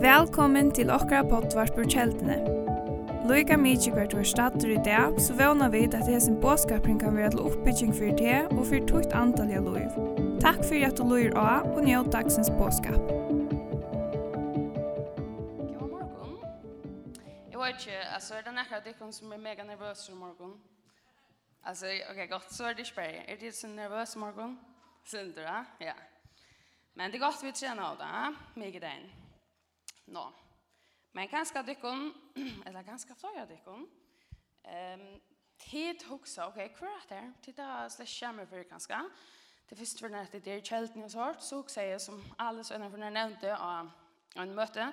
Velkommen til okra pottvarpur kjeldene. Loika mykje hvert var stater i dag, så vana vi at hesen båskapring kan være til oppbygging for det og for tukt antall av loiv. Takk for at du loir av og njød dagsens båskap. God morgon. Jeg vet ikke, altså er det nekka dikken som er mega nervøs i morgon. Altså, ok, godt, så er det ikke bare. Er det så nervøs i morgon? Sindra, ja. Yeah. Men det er godt vi tjener av det, mye den. Nå. Men ganske dykken, eller ganske flere dykken, um, tid hoksa, ok, hva er det? Tid er slett skjermer for ganske. Det første for når det er kjelten og sånt, så hoksa jeg som alle sønner for når jeg nevnte av en møte,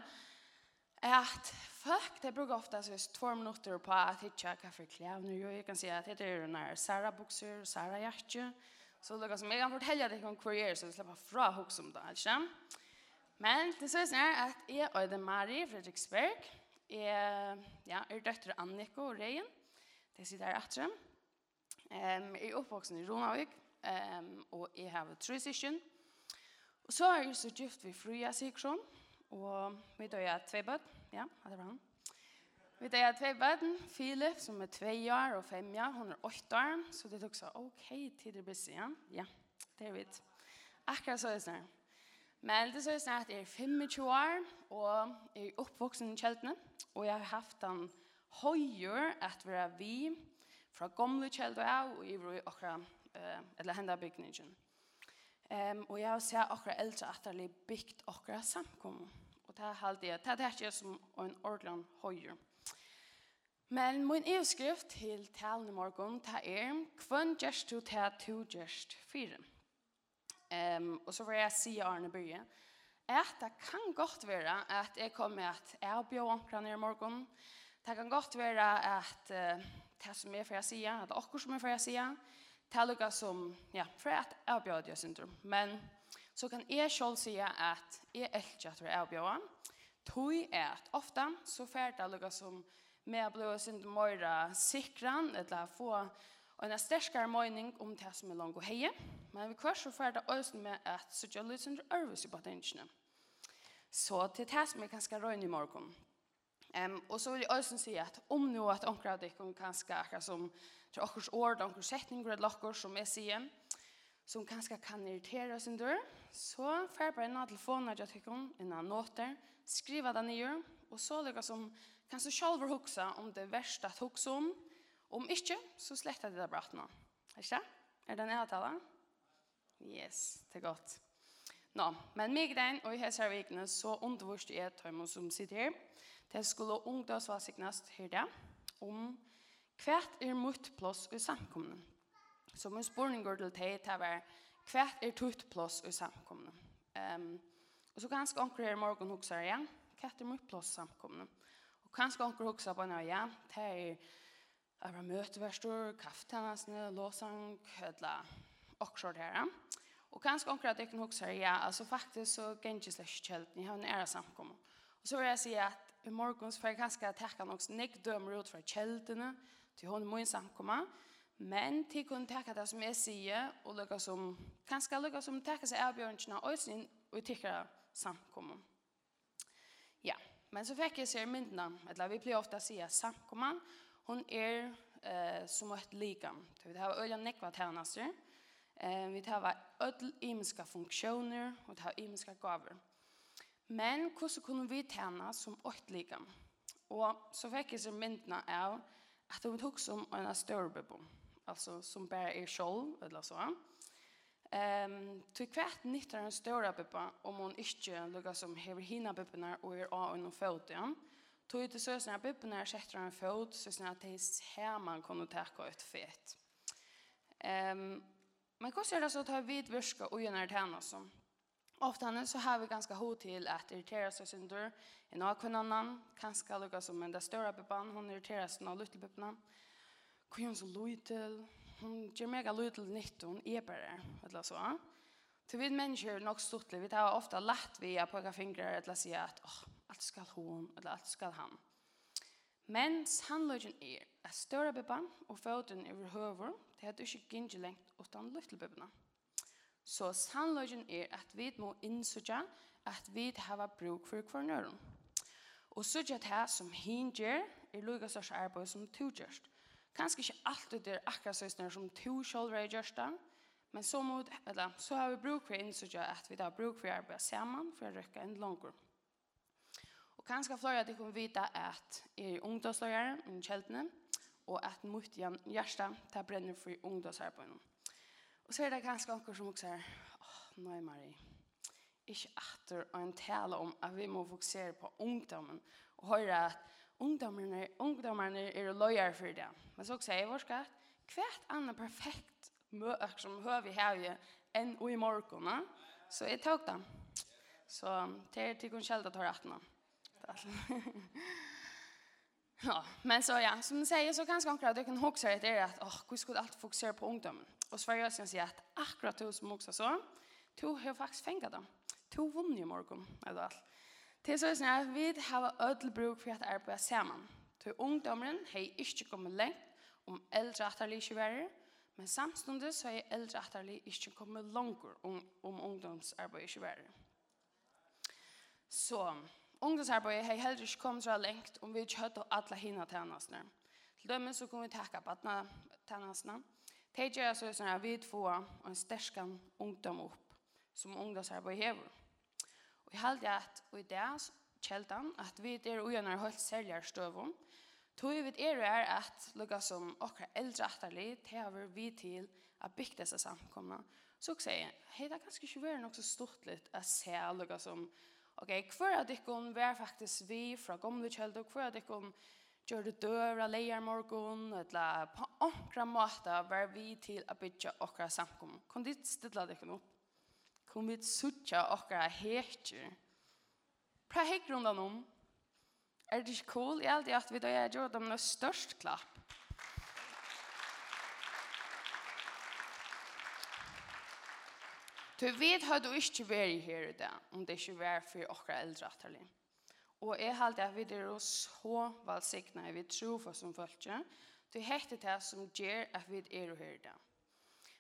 er at folk, det bruker ofte så två minutter på at hitja kaffe klær. Nu jo, jeg kan si at det er den her Sara bukser, Sara hjertje, Sara Så det som jeg kan fortelle deg om hvor jeg så jeg slipper fra hos om det, ikke? Men det sier sånn at jeg og det er Mari Fredriksberg. Jeg ja, er døtter Anniko og Reien. Det sitter her etter. Um, jeg er oppvoksen i Ronavik, um, og jeg har tre syskjen. Og så er jeg så gift ved Fruja Sikron, og vi døde tve bøtt. Ja, det var han. Vi det er tve bøten, Filip som er tve år og fem år, hun er åtte år, så det tok så, ok, tid er busy, ja? Ja, det er vidt. Akkurat så er det sånn. Men det så er sånn at jeg er 25 år, og jeg er oppvoksen i kjeltene, og jeg har haft en høyere at vi er vi, fra gamle kjelder av, og jeg var i akkurat, eller hendet bygningen. Um, og jeg har sett akkurat eldre at det er bygd akkurat samkommet. Og det er alltid, det er ikke som en ordentlig høyere. Men min evskrift til talen i morgen, ta er, hvem gjerst du til at du gjørst fire? Um, og så vil jeg si Arne Byrje, at det kan godt være at jeg kommer med at jeg og Bjørn Ankran i morgen. Det kan godt være at uh, det som er for jeg sier, at dere som er for jeg sier, det er som, ja, for at jeg og Bjørn syndrom. Men så kan jeg selv si at jeg elsker at jeg og Bjørn. Tøy er at ofte så färd det noe som, med att bli sin mer sikran eller få en sterkare mening om det som är långt och heje. Men vi kvar så ferdig også med at så jag lyssnar till i batengene. Så till det som er ganska röjn i morgen. Ehm um, och så vill jag også säga att om nu att onkra dig kan ganska akkurat som til åkers ord, åkers setninger eller åkers som är sier, som kanskje kan irritere sin dør, så får jeg bare en telefon når jeg tykker en av nåter, skriver den nye, og så lykkes som kan du själv huxa om det värsta att huxa om. Om inte så släckar det där bratt nu. Är Är den jag tala? Yes, det är gott. Nå, no, men mig den och i hälsar vikna så undervurst är tömmen som sitter här. Det skulle ungdomsvalsignast här det om kvärt er mot plås i samkomna. Så min spårning går till det här var kvärt er tutt plås i samkomna. Um, och så ganska omkring här morgon huxar igen. Kvärt er mot plås i samkomna kanskje anker hoksa på når ja, det er av møteverstor, kaftanasne, låsang, kødla, okkur her. Og kanskje onker at jeg kan hoksa ja, altså faktisk så gengjøs det ikke ni har en ære samkom. Og så vil jeg si at i morgons får jeg kanskje takka nok snakk dømer ut fra kjeltene til hun må samkomma. men til kun takka det som jeg sier, og lukka som, kanskje lukka som takka seg avbjørnsene og sin og tikkere samkomma. Men så fick jag se myndna, eller vi blir ofta säga samkomman, hon är eh, som ett likam. Vi har öliga nekva tjänaster, eh, vi har öll imiska funktioner och vi har imiska gaver. Men hur kunde vi tjäna som ett likam? Och så fick jag se myndna av att de tog som en större bebo, alltså som bara är själv eller så. Ehm till kvart nyttar en stora bibba om hon inte lukar som hever hina bibborna och är av en fot igen. Tog ut så att bibborna sätter en fot så att det är här man kommer ta ett fett. Ehm men kossar det så att ha vid värska och det henne som Ofta så har vi ganska hot till att irritera sig synder. En av kvinnan kan ska lukka som en där större bibban. Hon irriterar sig av luttelbibban. Kvinnan så lojtel hon gjør mega lydel nytt, hon er bare, eller så. Til vi mennesker nok stortlig, vi tar ofte lett vi på hva fingre, eller sier at, åh, oh, alt skal hon, eller alt skal han. Men sannløgjen er at større bibban og foten over høver, det er ikke gynnelig lengt utan lyftelbibbene. Så sannløgjen er at vi må innsøkja at vi har bruk for hver nøren. Og søkja det som hin gjør, er lukka størst arbeid som to gjørst. Kanskje ikke alltid det er akkurat søsner som to selv er gjørst men så, mot, eller, så har vi bruk for innsøkja at vi da har bruk for arbeid sammen for å røkke en langer. Og kanskje flere at de kommer vite at jeg er ungdomsløyere i kjeltene, og at mot hjerte tar brenner for ungdomsarbeidet. Og så er det kanskje noen som også er, åh, oh, nei Marie, ikke atter å en tale om at vi må fokusere på ungdommen, og høre at ungdomarna ungdomarna är er för det. Men så säger vår skatt kvärt annan perfekt mörk som hör vi här ju än och i morgon, Så är tog det. Så det tycker hon tar att ha rätt Ja, men så ja, som ni säger så ganska konkret, jag kan också kan att det är att åh, hur skulle allt fokusera på ungdomen? Och Sveriges kan säga att akkurat du som också så, du har faktiskt fängat dem. To vann i morgon, eller allt. Det er så sånn at vi har ødel bruk for at arbeide sammen. Til ungdommeren har ikke kommet lengt om eldre atterlig ikke være, men samstundet så har eldre atterlig ikke kommet langer om, om ungdomsarbeid ikke være. Så ungdomsarbeid har heller ikke kommet så lengt om vi ikke høyt og alle hinne tjenestene. Til dømme så kommer vi takke badna tjenestene. Det er så sånn at vi får en sterskan ungdom opp som ungdomsarbeid hever. Vi halde at i det kjeldan, at vi er ugjønner høyt særligere støvun, tog vi er er at lukka som okra eldre atterlig, tever vi til at bygge disse samkomna. Så jeg sier, hei, det er kanskje ikke vært nok så stort litt at se lukka som, ok, hver av dikken var faktisk vi fra gamle kjeldan, hver av dikken gjør det døvra leier morgon, eller på okra måte var vi til a bygge okra samkomna. Kan du stille dikken opp? kom vi suttja okkara hekjer. Pra hekk rundan om, er det ikke cool Jeg alt i at vi da jeg gjør dem noe størst klapp. Du vet hva du ikke vært her i dag, om det ikke var for okkara eldre atterlig. Og jeg halte at vi er så velsignet, vi tror for som følger, du hekter det som gjør at vi er her i dag.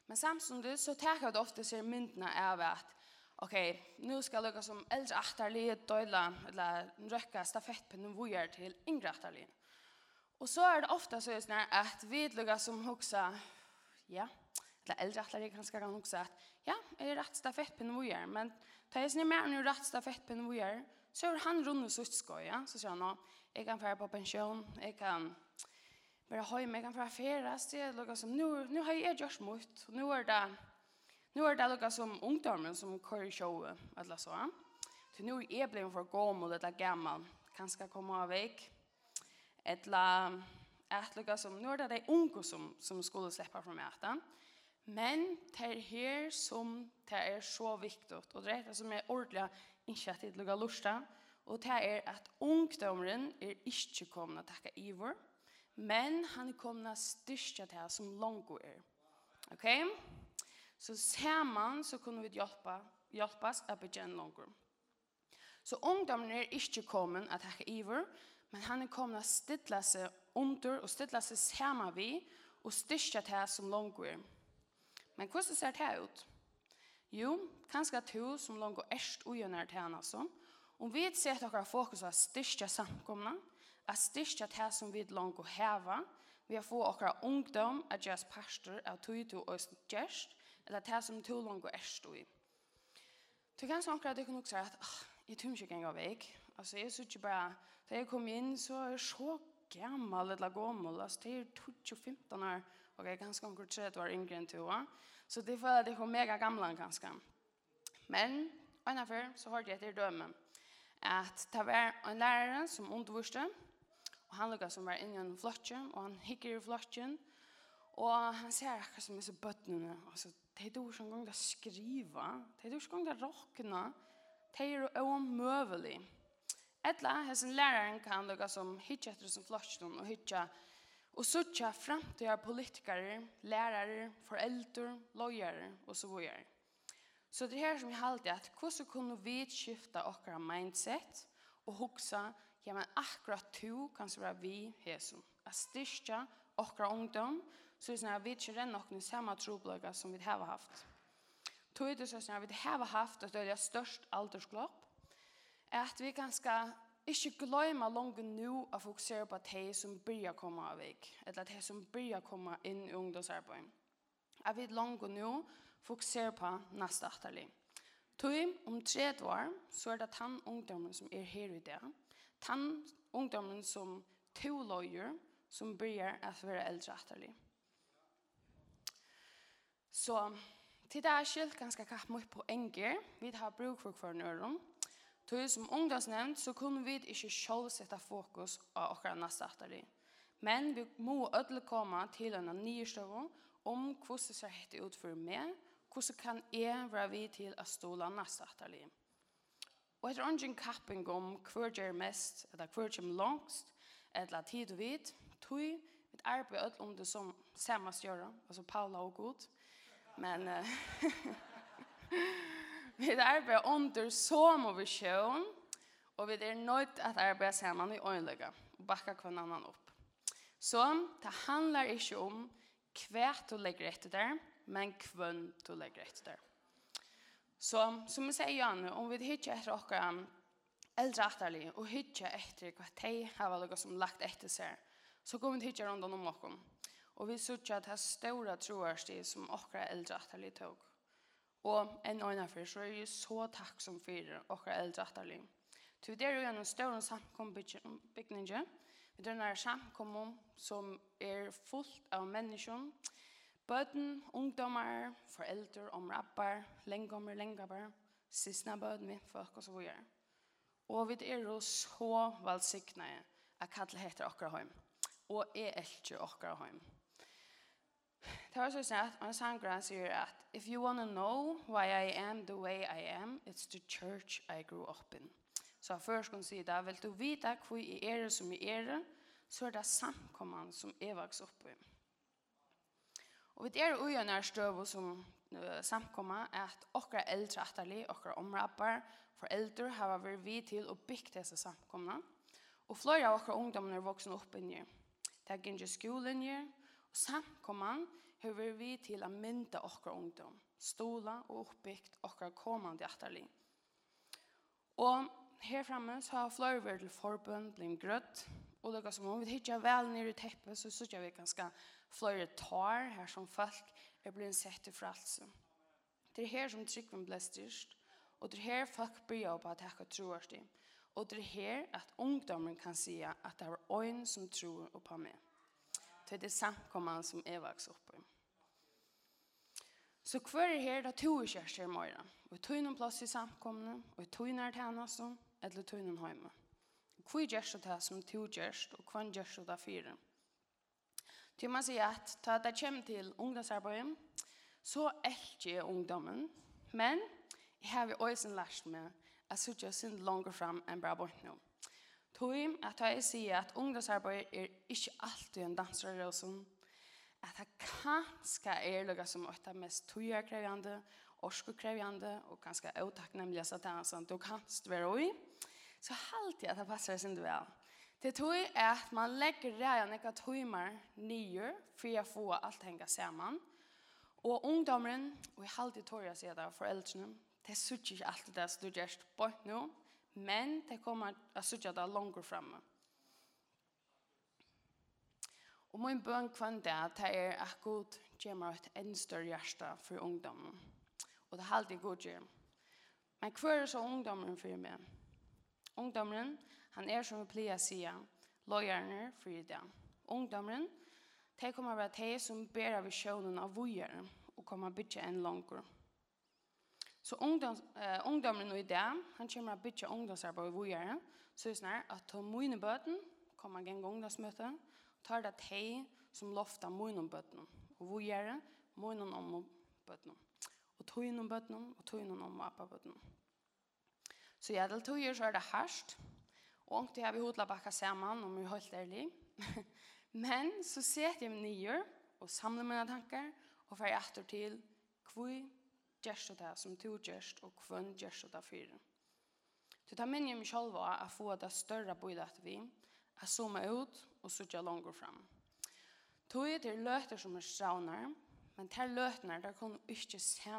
Men samtidig så tar det ofta sig myndna av att okej, okay, nu ska jag som äldre attarlig døyla, eller röka stafettpinnen vojar till yngre attarlig. Och så är det ofta så just när att vi lukar som huxa ja, eller äldre attarlig kanske kan huxa att ja, är det rätt stafettpinnen vojar men tar jag sig mer nu rätt stafettpinnen vojar så är han runt och sutskoja så säger han jag kan färra på pension, jag kan bara hemma, mig kan vara färdast, det lukar som nu, nu har jag just mot, nu är det Nu är det lukar som ungdomen som kör show eller så. Så nu är jag blivit för gammal eller gammal. Kanske komma av väg. Eller att lukar som nu är det de unga som, som skulle släppa från ätan. Men det är här som det är så viktigt. Och det är det som är ordentligt initiativ lukar lusta. Och det är att er är inte til att tacka i vår. Men han er kommet å styrke til som langt er. Ok? Så sammen så kunne vi hjelpe, hjelpe oss å bekjenne langt. Så ungdommen er ikke kommet å takke iver, men han er kommet å stille seg under og stille seg sammen vi og styrke til som langt er. Men hvordan ser det ut? Jo, kanskje to som langt er erst og til henne, altså. Om vi ser at dere fokus på styrke samkomne, at styrkja det som vi langt å heva, vi har få okra ungdom at gjøres pastor av tog til oss gjerst, eller det som tog langt å erst i. Du kan sånn akkurat du kan også si at oh, jeg tror ikke engang vekk. Altså, jeg synes ikke bare, da jeg kom inn så er jeg så gammel eller gammel, altså det er 20-15 år, og jeg er ganske omkring 30 år yngre enn to, år. så det føler at jeg kom mega gamla ganske. Men, og innenfor, så hørte jeg etter dømen, at det var en lærere som undervurste, Og han lukkar som var inne i en flotjen, og han hikker i flotjen. Og han ser akkurat som disse bøttene, og så de er dår som gong å skrive, de er dår som gong å råkne, de er jo omøvelig. Etla, hessen læreren kan lukket som hikker etter som flotjen, og hikker og suttja framtida politikere, lærere, foreldre, lojere og så videre. Så det er her som jeg halte at hvordan kunne vi skifta okkara mindset og hugsa ja, men akkurat to kan så være vi hesen. At styrka okra ungdom, så er det sånn at vi ikke renner noen samme trobløyga som vi har haft. Tog det sånn at vi har haft at det er størst aldersklopp, at vi ganske ikke gløyma langt nu å fokusere på de som byrja komme av vik, eller de som byrja komme inn i ungdomsarbeid. At vi langt nu fokusere på neste atterlig. Tog om tre år, så er det tann ungdommen som er her i dag, tann ungdommen som to lawyer som börjar att vara äldre atterlig. Så till det här skilt ganska kapp mot på enger. Vi har bruk för kvar nörrum. Tog som ungdomsnämnd så kunde vi inte själv sätta fokus av åkra nästa atterlig. Men vi må ödle komma till en ny stövång om hvordan ser hette ut for meg, hvordan kan jeg være vi til å ståle næste atterlig. Og etter ånden kapping om hver gjør mest, eller hver gjør langst, eller tid og vidt, tog vi arbeid om det som samme gjør, altså Paula og Gud. Men vi arbeid under som og sjøen, og vi er nødt til å arbeide sammen i øynløyga, og bakke hver annen opp. Så det handler ikke om hva du legger etter der, men hva du legger etter der. Så som jeg sier ju om vi hittar efter åkara eldre attarli og ikke etter hva de har vært som lagt etter seg, så kommer vi ikke rundt om dere. Og vi suttar at det er store troerstid som dere eldre attarli tog. Og en annan för så er jeg så takksom for dere eldre attarli. Så det er jo en større samkombyggning. Vi drar nära samkommon som er fullt av mennesker, Bøten, ungdommer, foreldre, omrapper, lengommer, lengommer, sysna bøten vi, folk og så videre. Og vi er jo så velsignede at kattel heter akkurat hjem. Og er ikke akkurat hjem. Det var så snett, og en sangren sier at If you want to know why I am the way I am, it's the church I grew up in. Så først kan si da, vil du vite hvor jeg er som jeg er, så er det samkommende som jeg vokser opp i. Og vi er ui en er støv som uh, samkomma at okra eldre atterlig, okra omrappar, foreldre har vært vi til å bygge disse samkomna. Og flere av okra ungdommene er voksne opp inni. Det er ikke skolinjer, og samkomman har vært vi til å mynda okra ungdom, stola og oppbyggt okra kommande atterlig. Og her framme så har flere vært til forbund, blitt grøtt, og det er som om vi hittar vel nere i teppet, så synes jeg vi ganske flere tar her som folk er blitt sett til fralse. Det er her som tryggven ble styrst, og det er her folk bryr på at jeg troer det. Og det er her at ungdommen kan si at det er øyn som tror på meg. Det er det samkommende som er vokst opp i. Så hver er her da to er kjærester i morgen. Og tog noen plass i samkommende, og tog noen tjeneste, eller tog noen hjemme. Hvor gjør det som to gjør, og hva gjør det fire? Til man sier at da det kommer til ungdomsarbeidet, så elsker jeg ungdommen. Men jeg har jo også lært meg at jeg ikke synd langer frem enn bare bort nå. Tog at jeg sier at ungdomsarbeid er ikke alltid en danserrøsen, at det kanskje er noe som er det mest togjerkrevende, orskekrevende og kanskje også takknemlig at det du kan være i, så halte jeg at det passer sin vel. Det tog är att man lägger redan några timmar nio för att få allt hänga samman. Och ungdomen, och i har alltid tog sedan säga det suttar inte alltid det som du gör på nu, men det kommer att suttar det långt framme. Og min bøn kvann det at det er at god gjør et enda større hjerte for ungdommen. Og det er alltid god gjør. Men hva er så ungdommen for meg? Ungdommen Han er som vi pleier å si, løgjerne for i dag. Ungdomren, de kommer å være de som ber av visjonen av vujere og kommer å bygge en langer. Så ungdom, eh, ungdomren i dag, han kommer å bytte ungdomsarbeid av vujere, så er det sånn at de mine bøten kommer å gjenge ungdomsmøte, tar det de som lofter mine bøten og vujere, mine om bøten. Og tog innom bøten og tog innom om appa bøten. Så i alle tog gjør så er det herst, Og det har vi hodla bakka saman, om vi holdt ærlig. Men så set jeg meg nye og samler mine tankar og fer etter til hvor gjørst du det som to gjørst og hvem gjørst du det for. Så ta jeg meg selv av å få det større bøyde etter vi, å zoome ut og sitte langer fram. Tøy til løter som er straunar, men til løtene der kan ikke så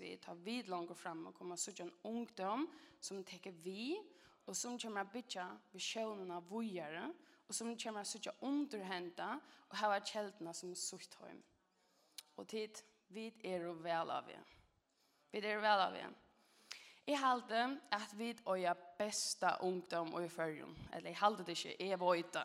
vi ta vid langer fram og komme sitte en ungdom som teker vi og og som kommer å bytja visjonen av vujere, og som kommer å sitte underhenta og hava kjeldene som sutt høym. Og tid, vi er jo vel av vi. Vi er jo vel av vi. Jeg halte at vi er jo besta ungdom og i førjen. Eller jeg halte det ikke, jeg var ute.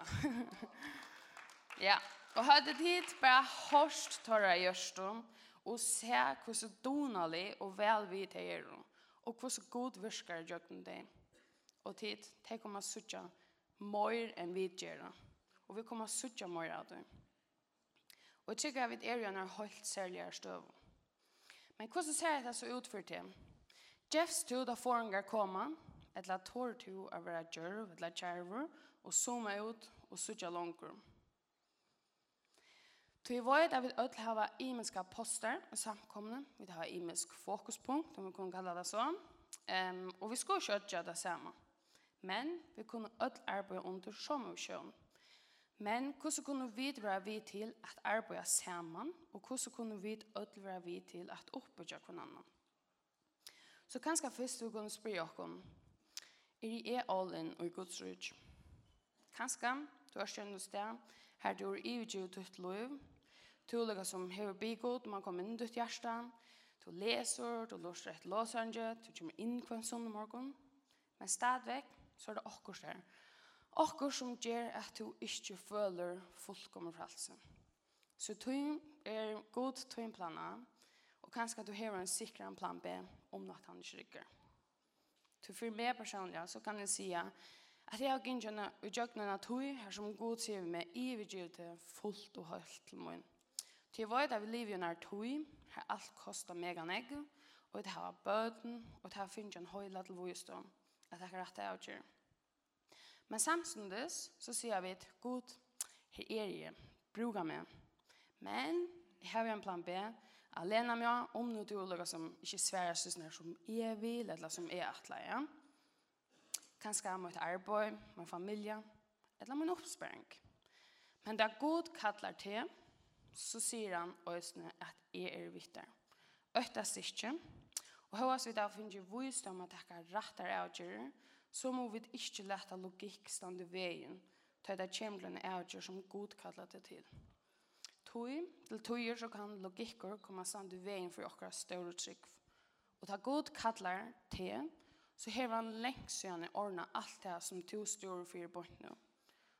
ja, og hadde tid bare hørst tørre gjørsten og se hvordan donalig og vel vi er jo. Og hvordan god virker gjøkken det er Og tid, det kommer å suttje mer enn vi gjør. Og vi kommer å suttje mer av det. Og jeg tykker at vi er jo en helt særlig støv. Men hvordan ser det så ut for det? Jeffs to da forangar koma, et la tår to av være djørv, et la kjærver, og zooma ut og suttja langer. Så vi vet at vi ødel har imenska poster og samkomne. Vi har imensk fokuspunkt, om vi kan kalla det så. Um, og vi skal ikke ødel det samme. Men vi kunne öll arbeida under sommersjøen. Men hvordan kunne vi være vi til at arbeida saman, og hvordan kunne vi öll være vi til at oppbygja hverandre? Så kanskje først vi kunne spørre oss, er jeg all in og i Guds rydg? Kanskje du har skjønt hos deg, her du er ivergivet ditt liv, du er som hever bigod, man kommer inn i ditt hjerte, du leser, du låser et låsange, du kommer inn hver sånn morgen, men stadigvæk, så er det akkurat der. Akkurat som gjør at du ikke føler fullkommen frelse. Så tøyen er god tøyen planer, og kanskje du har en sikrere plan B om at han ikke rykker. Så for meg personlig så kan jeg si at jeg har ikke utgjøknet av tog her som god sier med i vidgjøte fullt og høyt til min. Til jeg vet at vi lever i nær tog her alt koster mega negg, og det har bøten, og det har finnet en høyla til vågestånd at jeg kan rette avgjør. Men samtidig så sier vi at god, her er jeg, bruka meg. Men jeg har en plan B, alene med meg, om noe til ulykker som ikke svære søsner som jeg vil, eller som jeg atler, ja. Kanskje jeg må et arbeid, min familie, eller min oppspørring. Men da god kallar til, så sier han også at jeg er vittig. Økta sikkert, Og hva vi da finner vist om at takka rattar avgjør, så må vi ikke leta logikk stande veien, til det kommer en avgjør som god kallar det til. Tøy, til tøyer så kan logikker komme stande veien for okra større trygg. Og ta god kallar til, så har han lengst siden ordna alt det som to store fyrir bort nå.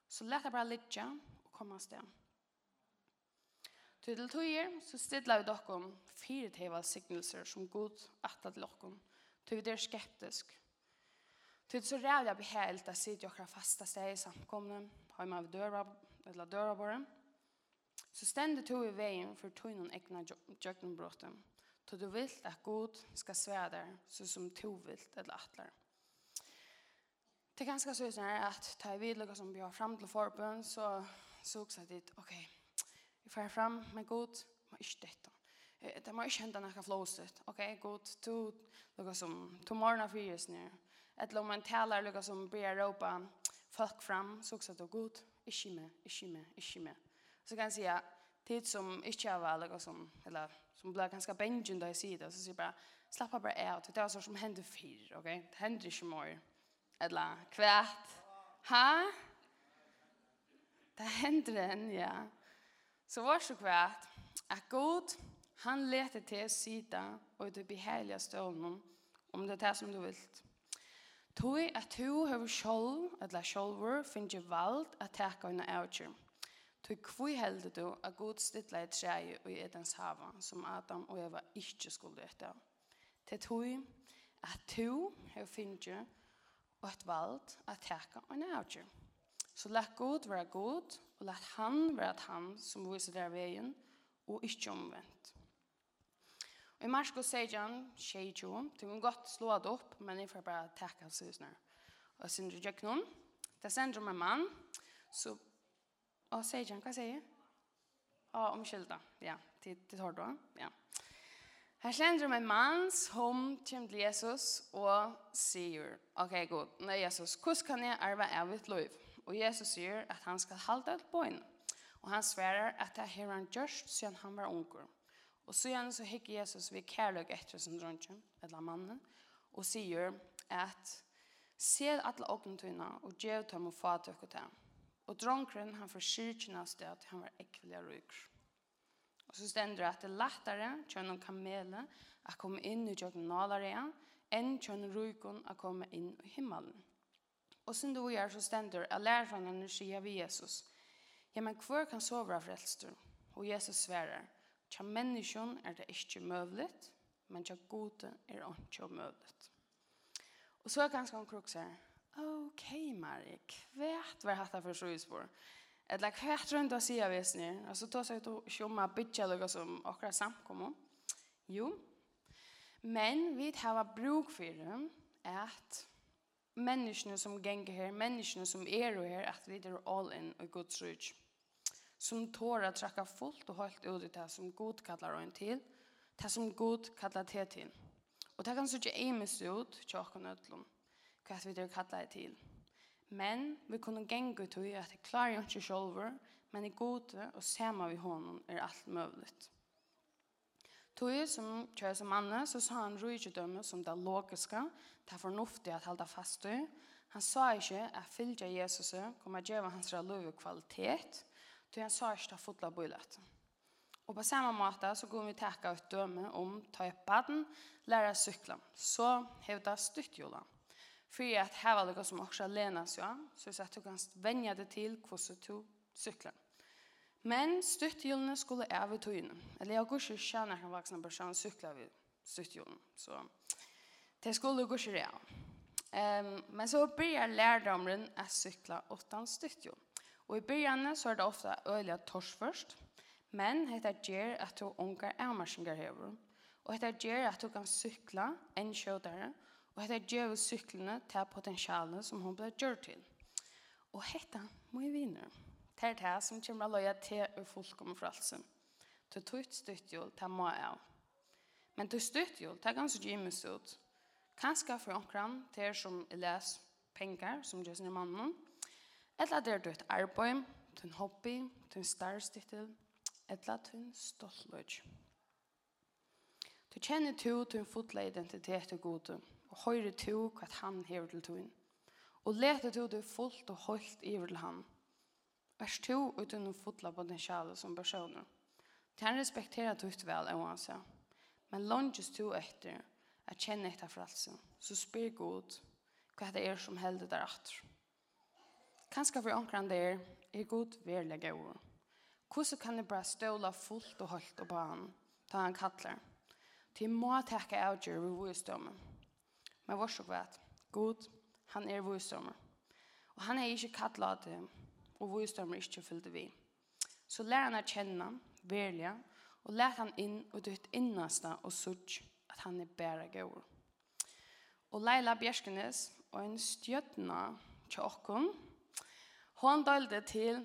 Så leta bare litja og komme stand. Til til tøyer så stedler vi dere fire teva signelser som god atta til dere. Til vi er skeptisk. Til så rævlig jeg blir helt at sitte dere fasta steg i samkomne, har man døra, eller døra våre. Så stendet tog i veien for tøynen egna jøkkenbråten. Til du vil at god skal svære der, så som to vil eller atler. Det er ganske sånn at ta i vidløkka som vi har fram til forbund, så så också att det okej. Okay. Vi får fram, men god, må ikke dette. Det må ikke hende noe flåset. Ok, god, to, noe som, to morgen av fyres nere. Et eller man taler noe som blir råpa folk fram, så også det god, ikke med, ikke med, ikke med. Så kan jeg si at tid som ikke har vært noe som, eller som blir ganske bengen da jeg sier det, så sier jeg bare, slappa bare av, det er sånn som hender fyr, ok? Det hender ikke mer. Eller kvært. Hæ? Det hender en, ja. Så var så kvärt at god han lette til sida og det behärliga stålen om det er som du vil. Toi at tu skjold, eller skjoldver, finner ikke vald at taka eina avgjør. Toi kvui heldur du at god stilla et træi og i Edens hava, som Adam og Eva ikke skulle etta. Til toi at tu har finnur og et vald at taka eina avgjør. Så lett god være god, og lat han være at han som viser der veien, og ikke omvendt. Og i Marsko sier han, tjej jo, du kan godt slå det opp, men jeg får bare takke hans husene. Og sen du gjør noen, det sender man mann, så, og sier han, hva sier jeg? Ja, omkylda, ja, til, til tar du, ja. Her sender om en mann som kommer til Jesus og sier, ok, god, nei Jesus, hvordan kan jeg arve av ditt liv? og Jesus sier at han skal halda ut bøyen. Og han sverar at det har han gjørst siden han var unger. Og så igjen så hikker Jesus vid kærløk etter sin dronje, eller mannen, og sier at «Se alle åkentøyene og gjør dem og få og ta». Og dronkeren han forskyrkene av sted at han var ekvelig ryker. Og så stender det at det er lettere kjønn og kamele å komme inn i kjøkken nalere enn kjønn rykene å komme inn i himmelen. Og sen du gör så stender, att lärarna nu sier vi Jesus. Ja, men kvar kan sove av frelster? Och Jesus sverer, Tja människan är det inte möjligt, men tja gode är ikke möjligt. Och så är ganska en krok så här. Okej, okay, Marie, kvärt var hatta för så utspår. Eller kvärt av och säga vis ni. Alltså ta sig ut tjomma bitcha lugga som akkurat samkommer. Jo. Men vi tar bruk for det at menneskene som ganger her, menneskene som er her, at vi er all in og Guds rygg. Som tår att träcka fullt och helt ut i det som god kallar en till, det som god kallar det till. Och det kan så inte ämnes ut, tjocken ötlom, vad vi är kallar till. Men vi kunne gänga ut i att det klarar inte själva, men i gode och samma vi honom är allt möjligt. Tui som kjører som manne, så sa han rujtjødømme som det logiske, det er fornuftig at halda fast i. Han sa ikke at fylgja Jesus kommer djeva hans løve kvalitet, tui han sa ikke det fotla bøylet. Og på samme måte så går vi takka ut døme om ta upp baden, læra sykla, så hevda styttjula. For at heva det som også lenas, ja, så jeg at du kan venja det til hvordan du syklar. Men støttehjulene skulle av i togene. Eller jeg går ikke kjenne en vaksen person sykler ved støttehjulene. Så det skulle gå ikke det. Um, men så börjar lärdomren att sykla åttan stycken. Og i början så er det ofta öliga tors først. Men dette gjør at du ångar ärmarsingar över. Og dette gjør at du kan cykla en kjødere. Og dette gjør att syklene till potensialet som hon ble gjort til. Og dette må vi vinna her det som kommer løye til og fullkommer Du Til ut støttjul, det må jeg. Men til støttjul, det er ganske gymmes ut. Kanskje for omkran, til som jeg les penger, som gjør sin mannen. Eller det er et arbeid, tøyt hobby, tøyt starstittel, eller en stoltløg. Du kjenner to tøyt fotla identitet og gode, og høyre to hva han hever til tøyt. Og leter to tøyt fullt og holdt iver til han. Er du uten å fotla potensialet som personer? Den respekterer du ikke vel, oansett. Men lunges to etter at kjenne etter frelsen, så spyr god hva det er som helder der atter. Kanskje for omkring der, er, god verlig god. Hvordan kan jeg bare ståle fullt og holdt og på han, da han kattler? Til må takke avgjør ved visdommen. Men vår så vet, god, han er visdommen. Og han er ikke kattlet til og visdommer ikke fyllt vi. Så lær han å kjenne, velja, og lær han inn og dytt innasta og sutt at han er bæra gøy. Og Leila Bjerskenes og en stjøtna åkken, Hon dalde til,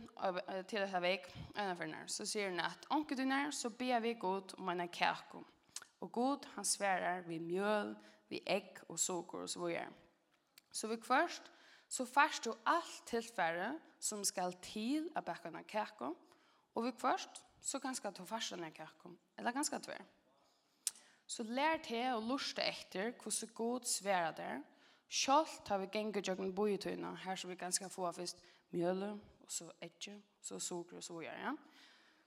til dette vek, ena for nær, så sier hun at «Onke du nær, så ber vi god om en kjærko». Og god, han sverar vi mjøl, vi egg og sukker og så videre. Så vi først, så fast du allt tilfære som skall till å backa en kärko. Och vi først, så ganska ta først en kärko. Eller ganska tvär. Så lär te och lusta etter hvordan så god svära der, Sjalt har vi gänget jag en her Här vi ganska få först mjöl och så ägge, så socker och så vidare. Ja.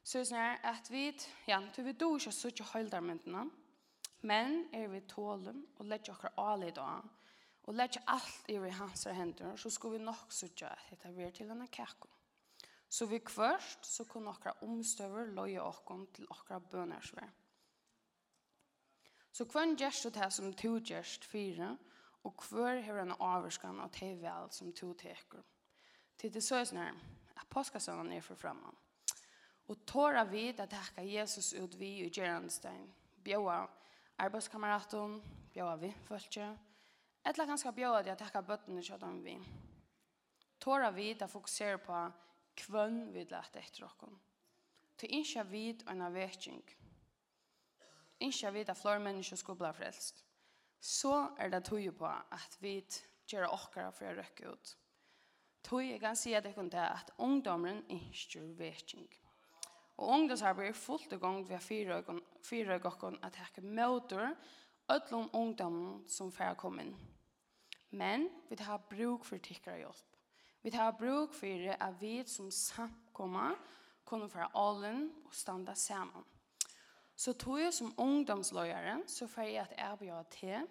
Så det är at vi, ja, du vi då ikke så ikke höjdarmyndena. Men är vi tålen och lägger oss av lite av og lägga allt i hans händer så skulle vi nog söka att vi till en kärko. Så vi kvörst så kunde några omstöver loja oss till några bönarsvär. Så kvön gjerst det här som to gjerst fyra och kvör har en avskan av det väl som to teker. Till det så är sån att påskasönen är för framman. Och tåra vid att tacka Jesus ut vi i Gerandstein. Bjöa arbetskamraten, bjöa vi följtje, Etla ganska bjóða at at takka bøttene kjøttan vi. Tåra vi at fokusere på kvønn vi lærte etter okken. Til innskja vi og en avvekking. Innskja vi at flere mennesker skulle bli frelst. Så er det tog på at vi gjør okkara for å røkke ut. Tog jeg kan si at jeg kunne at ungdommen innskjer vekking. Og ungdomsarbeid er fullt i gang ved fire økken at jeg ikke møter ödlån ungdomen som får komma in. Men vi har bruk för tickare hjälp. Vi har bruk för att vi som samkommer kommer från allen och stanna samman. Så tog jag som ungdomslöjare så får jag att erbjuda till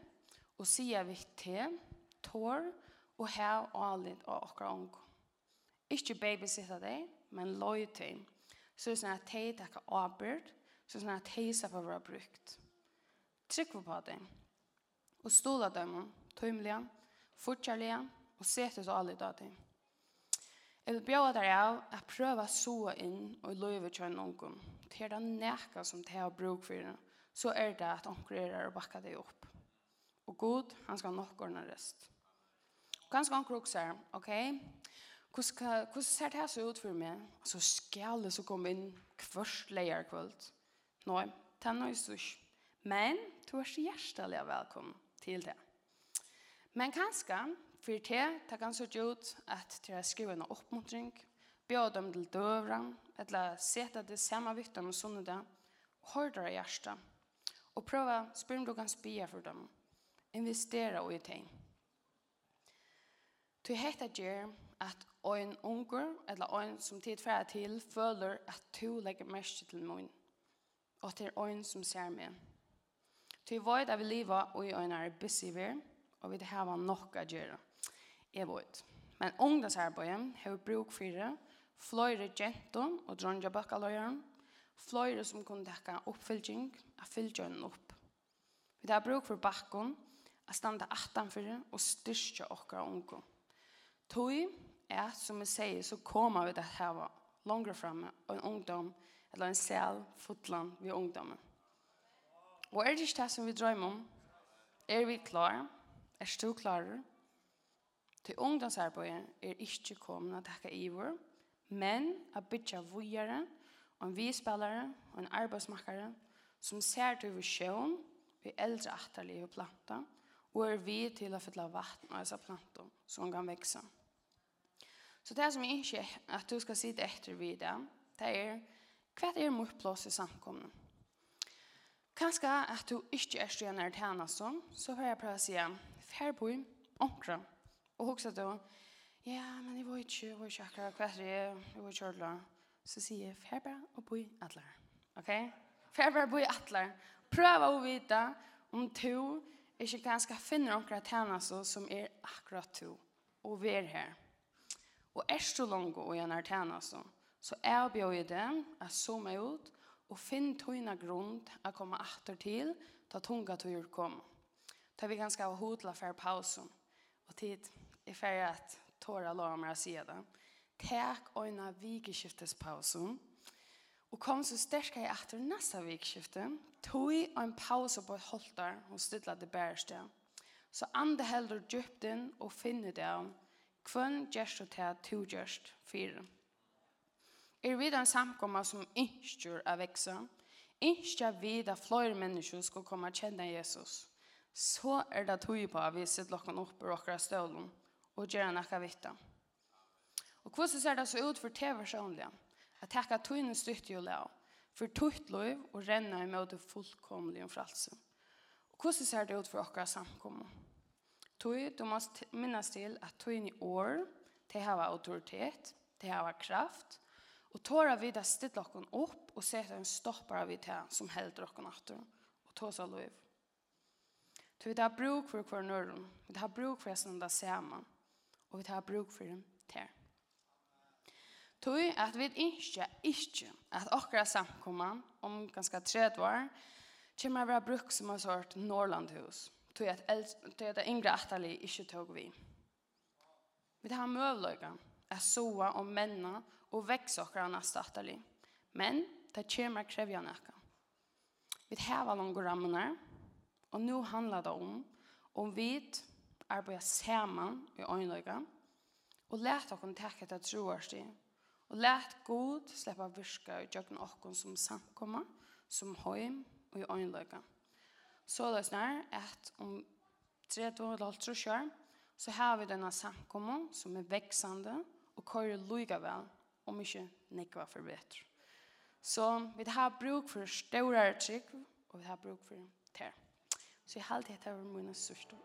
och säga vitt till, tår och här och allen och åkra ung. Inte babysitta dig, men löj till. Så det är sådana att de tackar avbörd, så det är sådana att de ska vara brukt. Trykva på det. Og stola dem, tøymelige, fortjærliga, og setes så alle dag til. Jeg vil bjøre deg av at prøve å så inn og løyve til en noen. Til det nækka som de har bruk for det, så er det at onker er der og bakker det opp. Og god, han skal nok ordne rest. Ganske onker også er, ok, hvordan ser det så ut for meg? Så skal det så komme inn kvørst leier kvöld. Nå, det er noe størst. Men du er hjertelig velkommen til det. Men kanskje, for det, det kan se ut at det er skrivet en oppmuntring, bjør dem til døvra, eller sette det samme vittene med sånne det, og hør dere hjertet, og prøve å spørre om du kan spire for dem, investera i ting. Du heter Jer at en unger, eller en som tidfærer til, føler at du legger mest til munn, og til er en som ser meg. Ty vet er vi lever og i en er busy vir, og vi har nok å gjøre. Jeg vet. Men ungdomsarbeidet har bruk for det, flere jenter og dronja bakkaløyere, flere som kunne dekke oppfylking, av fylgjønnen opp. Vi har bruk for bakken, at for det, og styrkja okkara unge. Tøy er, som vi sier, så kommer vi til å hava langere fremme, og en ungdom, eller en sel, fotland ved ungdommen. Og er det ikke det som vi drømmer om? Er vi klar? Er du klarer? Til ungdomsarbeidet er ikke kommet å takke iver, men å bytte vujere, en vispillere og en arbeidsmakere som ser til vi sjøen, vi eldre atterlige planter, og er vi til å fylle vatten av disse planter som kan vekse. Så det som jeg ikke at du skal sitte etter videre, det er hva er mot plass i samkomne? Kanskje at du ikke er stjerne er tjene sånn, så får jeg prøve å si, fær på omkra. Og hun sier da, ja, men jeg var ikke, jeg var ikke akkurat hva er det, jeg var ikke ordentlig. Så sier jeg, fær på og på atler. Ok? Fær på og på atler. Prøv å vite om du ikke ganske finner omkra tjene sånn som er akkurat du. Og vi er her. Og er så langt og gjerne tjene sånn. Så jeg bjør i dem, jeg så meg ut, og og finn tøyna grund a komme atter til ta tunga tøyur kom. Ta vi ganska av hodla for pausen. Og tid er ferdig at tåra lår meg å si det. Tek øyna vikeskiftes pausen. Og kom så sterska i atter nesta vikskifte. Tøy og en pause på et holtar og stilla det bæreste. Så ande heldur djupt inn og finne det av. hvem gjerst og til at to gjerst fyren. Er vi den samkomma som inskjur av växa, inskja vi da flere mennesker skal komme og kjenne Jesus, så er det tog på at vi sitter lokken opp på åkere stølen og gjør noe vitt. Og hvordan ser det så ut for TV personlig? At takk at togene styrte jo lov, for togt lov og renner imot fullkomlig om fralse. Og hvordan ser det ut for åkere samkomma? Tog, du må minnes til at togene i år, det har autoritet, det har kraft, Og tåra vi det stilla okken opp og seta en stoppar vi til som helder okken atter og tås av lov. Så vi tar bruk for hver nøren, vi tar bruk for hesten det sammen. og vi tar bruk for dem til. Tui at vi ikke, ikke, at akkurat samkomman om ganske tredje år, kommer vi være bruk som en sort Norrlandhus. Tui at, at det yngre atterlig ikke tog vi. Vi tar møvløyga, er soa och menna och växa och granna statlig. Men det kommer krevja nekka. Vi hävar några rammene, och nu handlar det om om vi arbetar samman i øynløyga, och let oss täcka det troarsti och let god släppa virka i jøkken oss som samkomma som høym og i øynløyga. Så det är att om 3-2,5 år så har vi denna samkomma som är växande og kører lyga vel, om ikke nekva for bedre. Så vi har bruk for større trygg, og vi har bruk for ter. Så jeg halte etter over mine sørste.